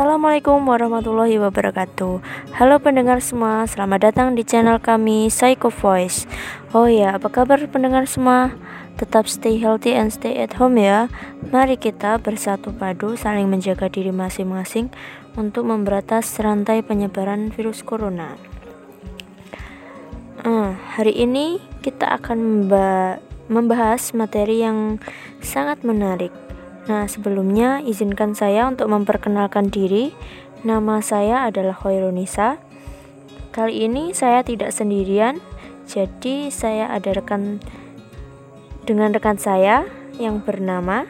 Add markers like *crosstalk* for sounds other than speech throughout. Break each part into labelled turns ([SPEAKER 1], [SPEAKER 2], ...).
[SPEAKER 1] Assalamualaikum warahmatullahi wabarakatuh. Halo pendengar semua, selamat datang di channel kami Psycho Voice. Oh ya, apa kabar pendengar semua? Tetap stay healthy and stay at home ya. Mari kita bersatu padu saling menjaga diri masing-masing Untuk memberantas rantai penyebaran virus corona. Uh, Hari ini kita akan membahas materi yang sangat menarik Nah, sebelumnya izinkan saya untuk memperkenalkan diri. Nama saya adalah Khairunisa. Kali ini saya tidak sendirian, jadi saya ada rekan dengan rekan saya yang bernama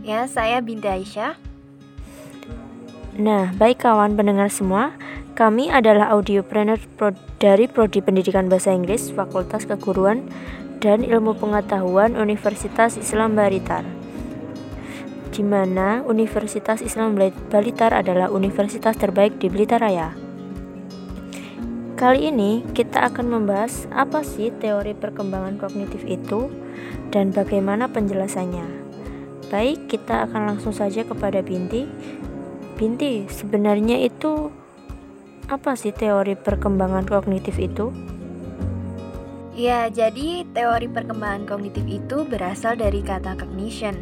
[SPEAKER 2] Ya, saya Binti Aisyah.
[SPEAKER 1] Nah, baik kawan pendengar semua, kami adalah audiopreneur pro dari Prodi Pendidikan Bahasa Inggris Fakultas Keguruan dan Ilmu Pengetahuan Universitas Islam Balitar di mana Universitas Islam Balitar adalah universitas terbaik di Blitar Raya. Kali ini kita akan membahas apa sih teori perkembangan kognitif itu dan bagaimana penjelasannya. Baik, kita akan langsung saja kepada Binti. Binti, sebenarnya itu apa sih teori perkembangan kognitif itu?
[SPEAKER 2] Ya, jadi teori perkembangan kognitif itu berasal dari kata cognition,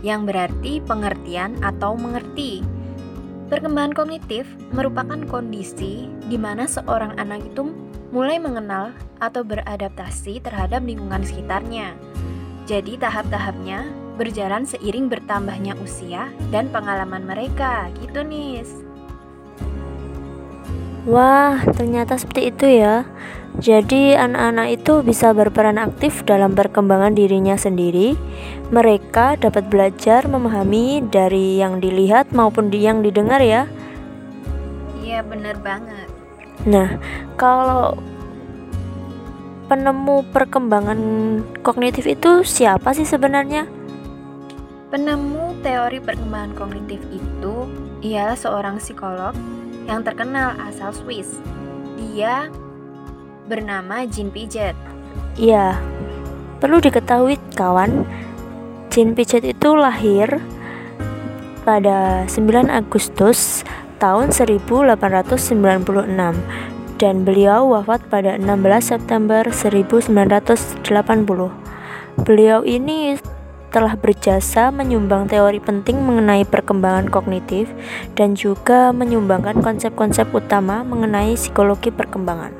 [SPEAKER 2] yang berarti pengertian atau mengerti. Perkembangan kognitif merupakan kondisi di mana seorang anak itu mulai mengenal atau beradaptasi terhadap lingkungan sekitarnya. Jadi tahap-tahapnya berjalan seiring bertambahnya usia dan pengalaman mereka, gitu nih.
[SPEAKER 1] Wah, ternyata seperti itu ya. Jadi, anak-anak itu bisa berperan aktif dalam perkembangan dirinya sendiri. Mereka dapat belajar memahami dari yang dilihat maupun yang didengar, ya.
[SPEAKER 2] Iya, benar banget.
[SPEAKER 1] Nah, kalau penemu perkembangan kognitif itu siapa sih sebenarnya?
[SPEAKER 2] Penemu teori perkembangan kognitif itu ialah seorang psikolog yang terkenal asal Swiss. Dia bernama Jean Piaget.
[SPEAKER 1] Iya, perlu diketahui kawan, Jean Piaget itu lahir pada 9 Agustus tahun 1896 dan beliau wafat pada 16 September 1980. Beliau ini telah berjasa menyumbang teori penting mengenai perkembangan kognitif dan juga menyumbangkan konsep-konsep utama mengenai psikologi perkembangan.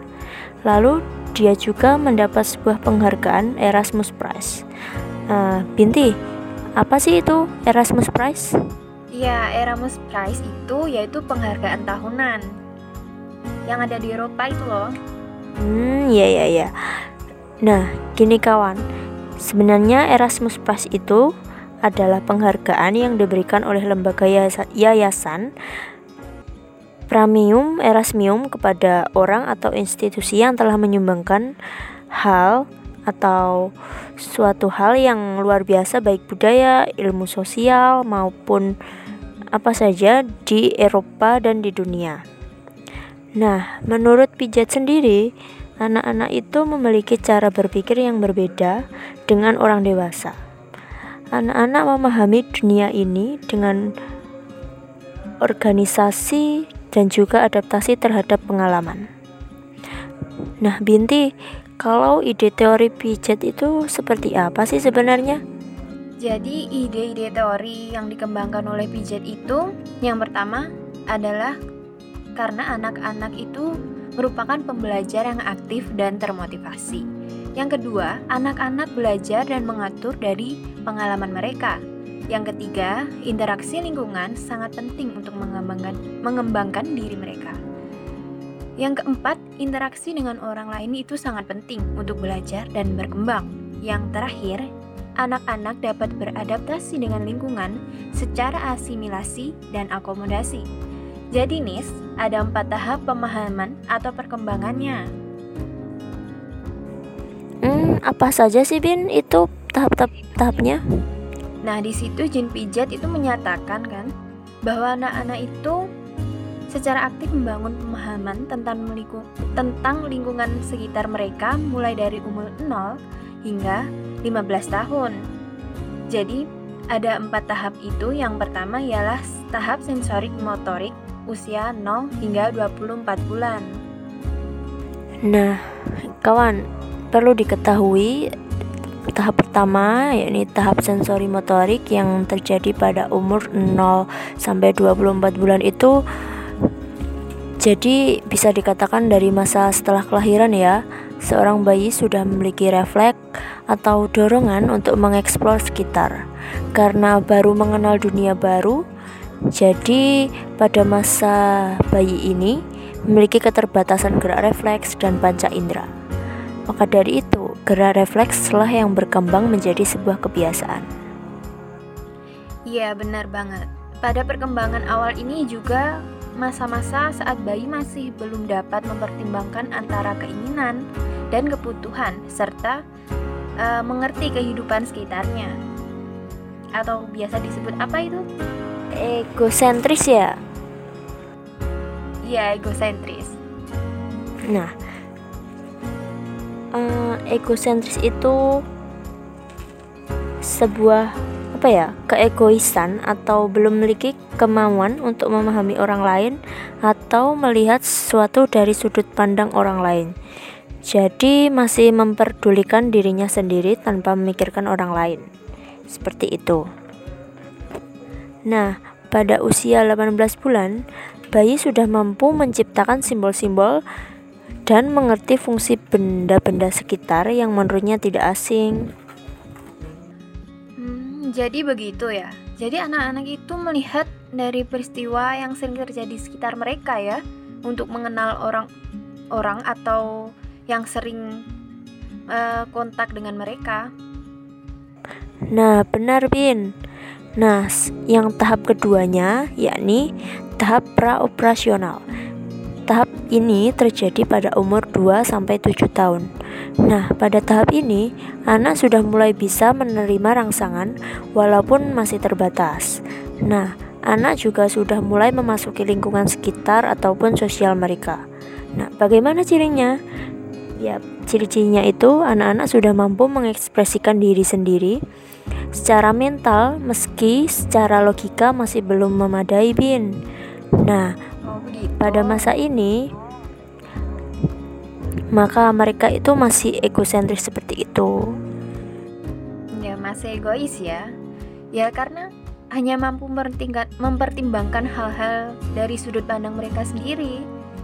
[SPEAKER 1] Lalu dia juga mendapat sebuah penghargaan Erasmus Prize. Uh, Binti, apa sih itu Erasmus Prize?
[SPEAKER 2] Ya, Erasmus Prize itu yaitu penghargaan tahunan yang ada di Eropa itu loh.
[SPEAKER 1] Hmm, ya ya ya. Nah, gini kawan, sebenarnya Erasmus Prize itu adalah penghargaan yang diberikan oleh lembaga yayasan Premium Erasmium kepada orang atau institusi yang telah menyumbangkan hal atau suatu hal yang luar biasa baik budaya, ilmu sosial maupun apa saja di Eropa dan di dunia. Nah, menurut Pijat sendiri, anak-anak itu memiliki cara berpikir yang berbeda dengan orang dewasa. Anak-anak memahami dunia ini dengan organisasi dan juga adaptasi terhadap pengalaman. Nah, Binti, kalau ide teori pijat itu seperti apa sih sebenarnya?
[SPEAKER 2] Jadi, ide-ide teori yang dikembangkan oleh pijat itu yang pertama adalah karena anak-anak itu merupakan pembelajar yang aktif dan termotivasi. Yang kedua, anak-anak belajar dan mengatur dari pengalaman mereka. Yang ketiga, interaksi lingkungan sangat penting untuk mengembangkan, mengembangkan diri mereka. Yang keempat, interaksi dengan orang lain itu sangat penting untuk belajar dan berkembang. Yang terakhir, anak-anak dapat beradaptasi dengan lingkungan secara asimilasi dan akomodasi. Jadi, Nis, ada empat tahap pemahaman atau perkembangannya.
[SPEAKER 1] Hmm, apa saja sih, Bin? Itu tahap-tahapnya?
[SPEAKER 2] Nah, di situ Jin Pijat itu menyatakan kan bahwa anak-anak itu secara aktif membangun pemahaman tentang lingkung, tentang lingkungan sekitar mereka mulai dari umur 0 hingga 15 tahun. Jadi, ada empat tahap itu. Yang pertama ialah tahap sensorik motorik usia 0 hingga 24 bulan.
[SPEAKER 1] Nah, kawan, perlu diketahui tahap pertama yakni tahap sensori motorik yang terjadi pada umur 0 sampai 24 bulan itu jadi bisa dikatakan dari masa setelah kelahiran ya, seorang bayi sudah memiliki refleks atau dorongan untuk mengeksplor sekitar. Karena baru mengenal dunia baru, jadi pada masa bayi ini memiliki keterbatasan gerak refleks dan panca indera. Maka dari itu, gerak refleks lah yang berkembang menjadi sebuah kebiasaan.
[SPEAKER 2] Iya, benar banget. Pada perkembangan awal ini juga masa-masa saat bayi masih belum dapat mempertimbangkan antara keinginan dan kebutuhan serta e, mengerti kehidupan sekitarnya. Atau biasa disebut apa itu?
[SPEAKER 1] Egosentris ya?
[SPEAKER 2] Iya, egosentris.
[SPEAKER 1] Nah, e, egosentris itu sebuah apa ya keegoisan atau belum memiliki kemauan untuk memahami orang lain atau melihat sesuatu dari sudut pandang orang lain. Jadi masih memperdulikan dirinya sendiri tanpa memikirkan orang lain. Seperti itu. Nah, pada usia 18 bulan, bayi sudah mampu menciptakan simbol-simbol dan mengerti fungsi benda-benda sekitar yang menurutnya tidak asing.
[SPEAKER 2] Jadi begitu ya. Jadi anak-anak itu melihat dari peristiwa yang sering terjadi di sekitar mereka ya untuk mengenal orang-orang atau yang sering uh, kontak dengan mereka.
[SPEAKER 1] Nah, benar Bin. Nah, yang tahap keduanya yakni tahap praoperasional. Tahap ini terjadi pada umur 2 sampai 7 tahun. Nah, pada tahap ini, anak sudah mulai bisa menerima rangsangan walaupun masih terbatas. Nah, anak juga sudah mulai memasuki lingkungan sekitar ataupun sosial mereka. Nah, bagaimana cirinya? Ya, ciri-cirinya itu anak-anak sudah mampu mengekspresikan diri sendiri secara mental meski secara logika masih belum memadai, Bin. Nah, pada masa ini maka mereka itu masih egosentris seperti itu.
[SPEAKER 2] Ya, masih egois ya. Ya karena hanya mampu mempertimbangkan hal-hal dari sudut pandang mereka sendiri.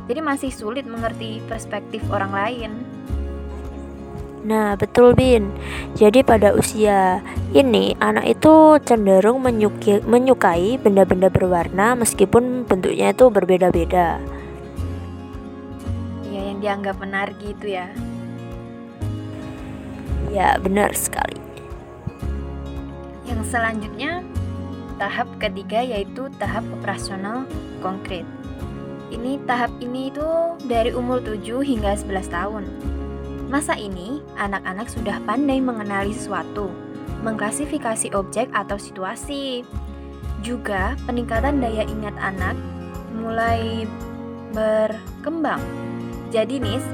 [SPEAKER 2] Jadi masih sulit mengerti perspektif orang lain.
[SPEAKER 1] Nah, betul Bin. Jadi pada usia ini anak itu cenderung menyukai, menyukai benda-benda berwarna meskipun bentuknya itu berbeda-beda
[SPEAKER 2] dianggap menarik gitu ya.
[SPEAKER 1] Ya, benar sekali.
[SPEAKER 2] Yang selanjutnya, tahap ketiga yaitu tahap operasional konkret. Ini tahap ini itu dari umur 7 hingga 11 tahun. Masa ini, anak-anak sudah pandai mengenali sesuatu, mengklasifikasi objek atau situasi. Juga peningkatan daya ingat anak mulai berkembang jadi Nis,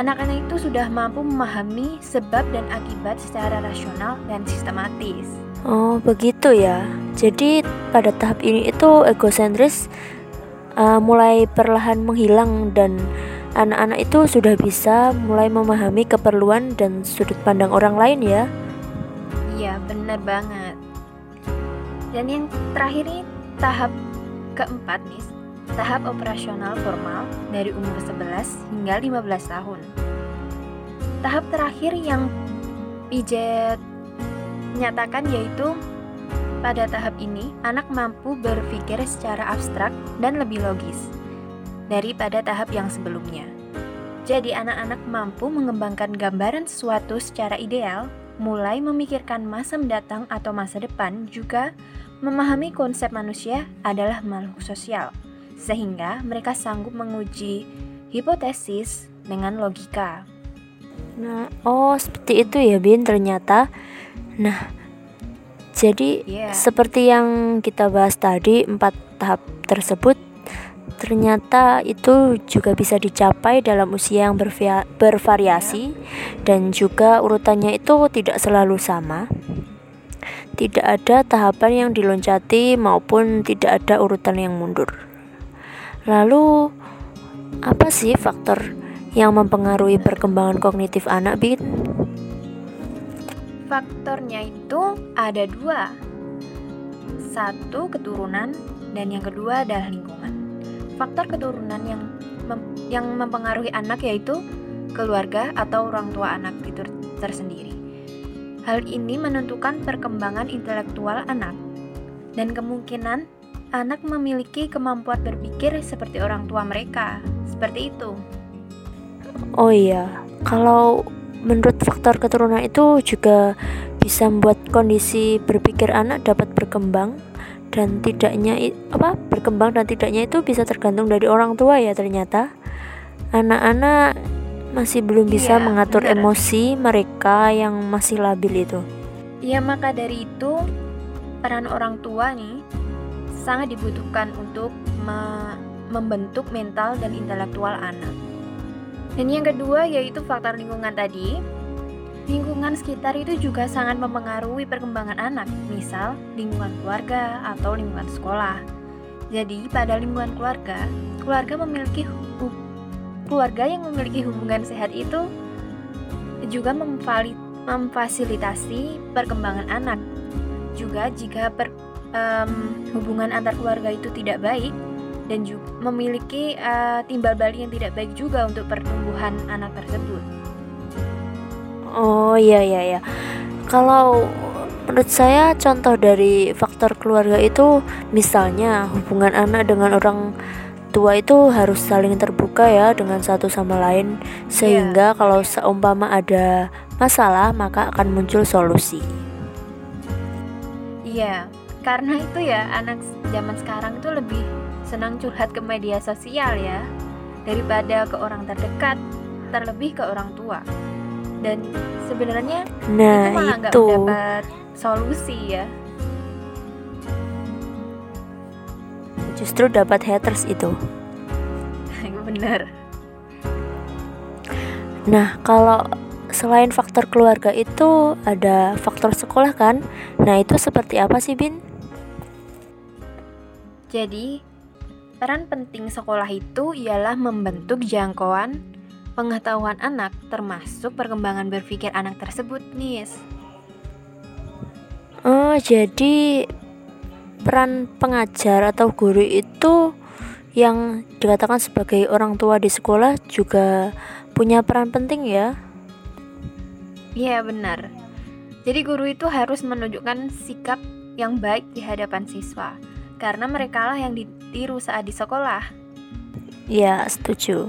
[SPEAKER 2] anak-anak itu sudah mampu memahami sebab dan akibat secara rasional dan sistematis.
[SPEAKER 1] Oh, begitu ya. Jadi pada tahap ini itu egosentris uh, mulai perlahan menghilang dan anak-anak itu sudah bisa mulai memahami keperluan dan sudut pandang orang lain ya.
[SPEAKER 2] Iya, benar banget. Dan yang terakhir ini tahap keempat nih, tahap operasional formal dari umur 11 hingga 15 tahun. Tahap terakhir yang Pijet nyatakan yaitu pada tahap ini anak mampu berpikir secara abstrak dan lebih logis daripada tahap yang sebelumnya. Jadi anak-anak mampu mengembangkan gambaran sesuatu secara ideal, mulai memikirkan masa mendatang atau masa depan juga memahami konsep manusia adalah makhluk sosial sehingga mereka sanggup menguji hipotesis dengan logika.
[SPEAKER 1] Nah, oh seperti itu ya Bin ternyata. Nah, jadi yeah. seperti yang kita bahas tadi empat tahap tersebut ternyata itu juga bisa dicapai dalam usia yang bervariasi dan juga urutannya itu tidak selalu sama. tidak ada tahapan yang diloncati maupun tidak ada urutan yang mundur. Lalu, apa sih faktor yang mempengaruhi perkembangan kognitif anak, Bin?
[SPEAKER 2] Faktornya itu ada dua. Satu, keturunan, dan yang kedua adalah lingkungan. Faktor keturunan yang mem yang mempengaruhi anak yaitu keluarga atau orang tua anak itu tersendiri. Hal ini menentukan perkembangan intelektual anak dan kemungkinan anak memiliki kemampuan berpikir seperti orang tua mereka. Seperti itu.
[SPEAKER 1] Oh iya, kalau menurut faktor keturunan itu juga bisa membuat kondisi berpikir anak dapat berkembang dan tidaknya apa berkembang dan tidaknya itu bisa tergantung dari orang tua ya ternyata anak-anak masih belum bisa iya, mengatur bener. emosi mereka yang masih labil itu.
[SPEAKER 2] Ya maka dari itu peran orang tua nih sangat dibutuhkan untuk me membentuk mental dan intelektual anak. Dan yang kedua yaitu faktor lingkungan tadi. Lingkungan sekitar itu juga sangat mempengaruhi perkembangan anak, misal lingkungan keluarga atau lingkungan sekolah. Jadi, pada lingkungan keluarga, keluarga memiliki keluarga yang memiliki hubungan sehat itu juga memfasilitasi perkembangan anak. Juga jika per, um, hubungan antar keluarga itu tidak baik dan juga memiliki uh, timbal balik yang tidak baik juga untuk pertumbuhan anak tersebut.
[SPEAKER 1] Oh iya iya ya. Kalau menurut saya contoh dari faktor keluarga itu misalnya hubungan anak dengan orang tua itu harus saling terbuka ya dengan satu sama lain sehingga yeah. kalau seumpama ada masalah maka akan muncul solusi.
[SPEAKER 2] Iya, karena itu ya anak zaman sekarang itu lebih senang curhat ke media sosial ya daripada ke orang terdekat, terlebih ke orang tua. Dan sebenarnya
[SPEAKER 1] nah,
[SPEAKER 2] itu malah nggak dapat solusi ya.
[SPEAKER 1] justru dapat haters itu. *laughs*
[SPEAKER 2] Bener.
[SPEAKER 1] Nah, kalau selain faktor keluarga itu ada faktor sekolah kan? Nah, itu seperti apa sih, Bin?
[SPEAKER 2] Jadi, peran penting sekolah itu ialah membentuk jangkauan pengetahuan anak termasuk perkembangan berpikir anak tersebut, Nis.
[SPEAKER 1] Oh, jadi peran pengajar atau guru itu yang dikatakan sebagai orang tua di sekolah juga punya peran penting ya.
[SPEAKER 2] Iya benar. Jadi guru itu harus menunjukkan sikap yang baik di hadapan siswa karena mereka lah yang ditiru saat di sekolah.
[SPEAKER 1] Iya, setuju.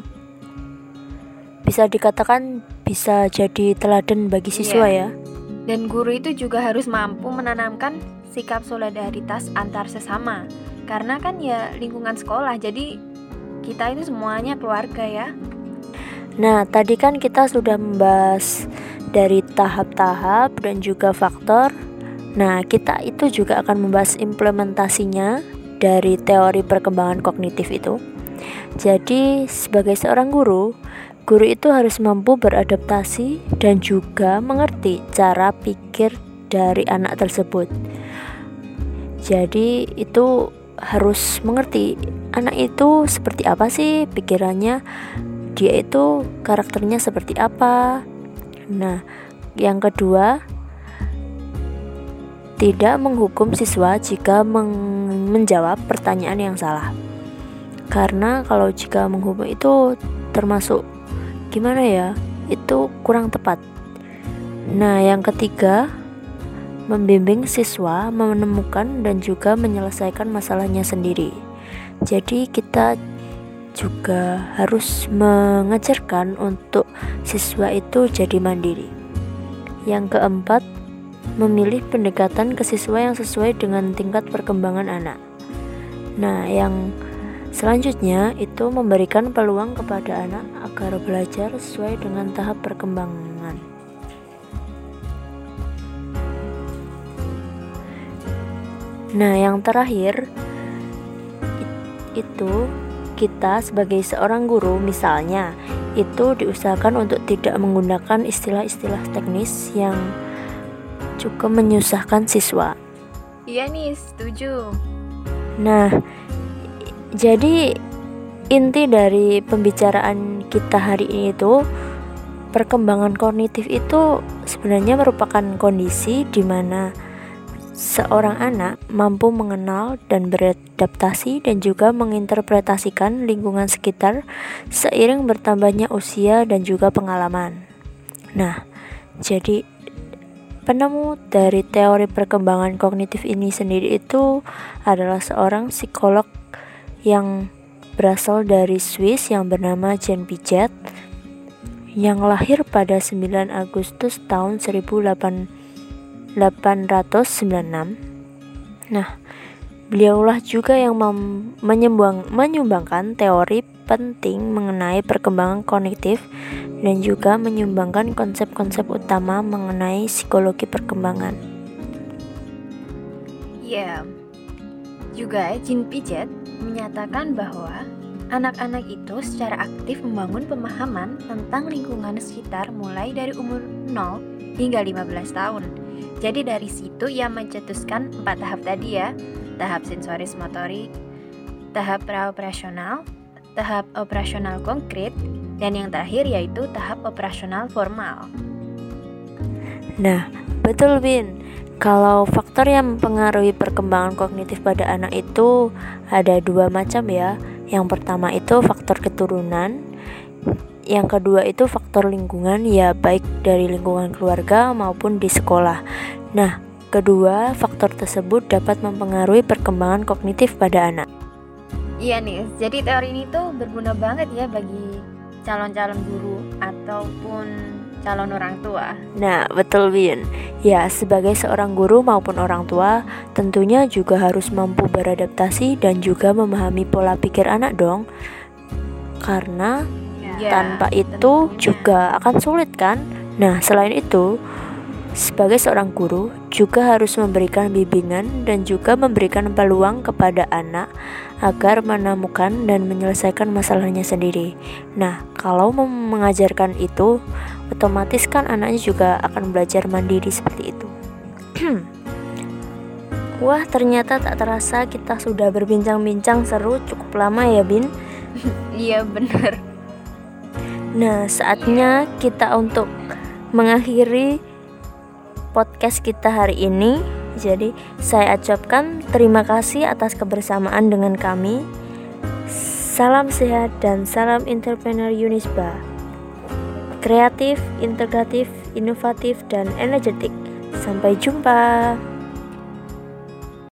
[SPEAKER 1] Bisa dikatakan bisa jadi teladan bagi siswa ya. ya.
[SPEAKER 2] Dan guru itu juga harus mampu menanamkan sikap solidaritas antar sesama karena kan ya lingkungan sekolah jadi kita ini semuanya keluarga ya
[SPEAKER 1] nah tadi kan kita sudah membahas dari tahap-tahap dan juga faktor nah kita itu juga akan membahas implementasinya dari teori perkembangan kognitif itu jadi sebagai seorang guru guru itu harus mampu beradaptasi dan juga mengerti cara pikir dari anak tersebut jadi itu harus mengerti anak itu seperti apa sih pikirannya, dia itu karakternya seperti apa. Nah, yang kedua, tidak menghukum siswa jika meng menjawab pertanyaan yang salah. Karena kalau jika menghukum itu termasuk gimana ya? Itu kurang tepat. Nah, yang ketiga, membimbing siswa menemukan dan juga menyelesaikan masalahnya sendiri. Jadi kita juga harus mengajarkan untuk siswa itu jadi mandiri. Yang keempat, memilih pendekatan ke siswa yang sesuai dengan tingkat perkembangan anak. Nah, yang selanjutnya itu memberikan peluang kepada anak agar belajar sesuai dengan tahap perkembangan. Nah, yang terakhir itu kita sebagai seorang guru misalnya itu diusahakan untuk tidak menggunakan istilah-istilah teknis yang cukup menyusahkan siswa.
[SPEAKER 2] Iya nih, setuju.
[SPEAKER 1] Nah, jadi inti dari pembicaraan kita hari ini itu perkembangan kognitif itu sebenarnya merupakan kondisi di mana seorang anak mampu mengenal dan beradaptasi dan juga menginterpretasikan lingkungan sekitar seiring bertambahnya usia dan juga pengalaman. Nah, jadi penemu dari teori perkembangan kognitif ini sendiri itu adalah seorang psikolog yang berasal dari Swiss yang bernama Jean Piaget yang lahir pada 9 Agustus tahun 1800 896. Nah, beliaulah juga yang menyumbang, menyumbangkan teori penting mengenai perkembangan kognitif dan juga menyumbangkan konsep-konsep utama mengenai psikologi perkembangan.
[SPEAKER 2] Yeah. Juga Jean Piaget menyatakan bahwa anak-anak itu secara aktif membangun pemahaman tentang lingkungan sekitar mulai dari umur 0 hingga 15 tahun jadi dari situ ia mencetuskan empat tahap tadi ya, tahap sensoris motorik, tahap praoperasional, tahap operasional konkret, dan yang terakhir yaitu tahap operasional formal.
[SPEAKER 1] Nah, betul Bin. Kalau faktor yang mempengaruhi perkembangan kognitif pada anak itu ada dua macam ya. Yang pertama itu faktor keturunan, yang kedua itu faktor lingkungan ya baik dari lingkungan keluarga maupun di sekolah. Nah, kedua faktor tersebut dapat mempengaruhi perkembangan kognitif pada anak.
[SPEAKER 2] Iya nih, jadi teori ini tuh berguna banget ya bagi calon-calon guru ataupun calon orang tua.
[SPEAKER 1] Nah, betul Win. Ya, sebagai seorang guru maupun orang tua, tentunya juga harus mampu beradaptasi dan juga memahami pola pikir anak dong. Karena ya, tanpa itu tentunya. juga akan sulit kan nah selain itu sebagai seorang guru juga harus memberikan bimbingan dan juga memberikan peluang kepada anak agar menemukan dan menyelesaikan masalahnya sendiri. Nah, kalau mengajarkan itu, otomatis kan anaknya juga akan belajar mandiri seperti itu. *clears throat* Wah, ternyata tak terasa kita sudah berbincang-bincang seru cukup lama ya, Bin. *laughs*
[SPEAKER 2] Iya, benar.
[SPEAKER 1] Nah, saatnya kita untuk mengakhiri podcast kita hari ini. Jadi, saya ucapkan terima kasih atas kebersamaan dengan kami. Salam sehat dan salam entrepreneur Unisba. Kreatif, integratif, inovatif, dan energetik. Sampai jumpa.